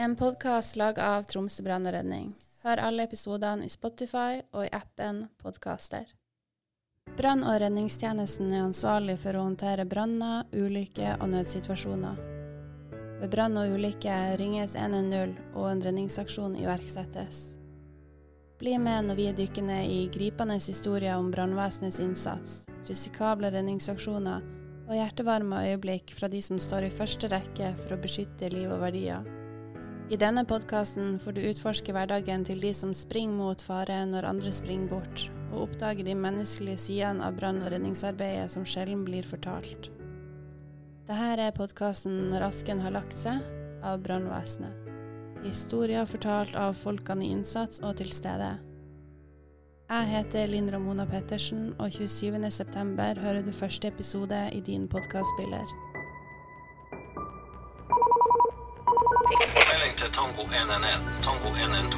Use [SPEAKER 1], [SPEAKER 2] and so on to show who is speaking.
[SPEAKER 1] En podkast laget av Tromsø brann og redning. Hør alle episodene i Spotify og i appen Podkaster. Brann- og redningstjenesten er ansvarlig for å håndtere branner, ulykker og nødsituasjoner. Ved brann og ulykke ringes 110 og en redningsaksjon iverksettes. Bli med når vi dykker ned i gripende historier om brannvesenets innsats, risikable redningsaksjoner og hjertevarme øyeblikk fra de som står i første rekke for å beskytte liv og verdier. I denne podkasten får du utforske hverdagen til de som springer mot fare når andre springer bort, og oppdage de menneskelige sidene av brann- og redningsarbeidet som sjelden blir fortalt. Dette er podkasten 'Når asken har lagt seg' av brannvesenet. Historier fortalt av folkene i innsats og til stede. Jeg heter Linn Ramona Pettersen, og 27.9 hører du første episode i din podkastspiller.
[SPEAKER 2] Til Tango 111. Tango 112.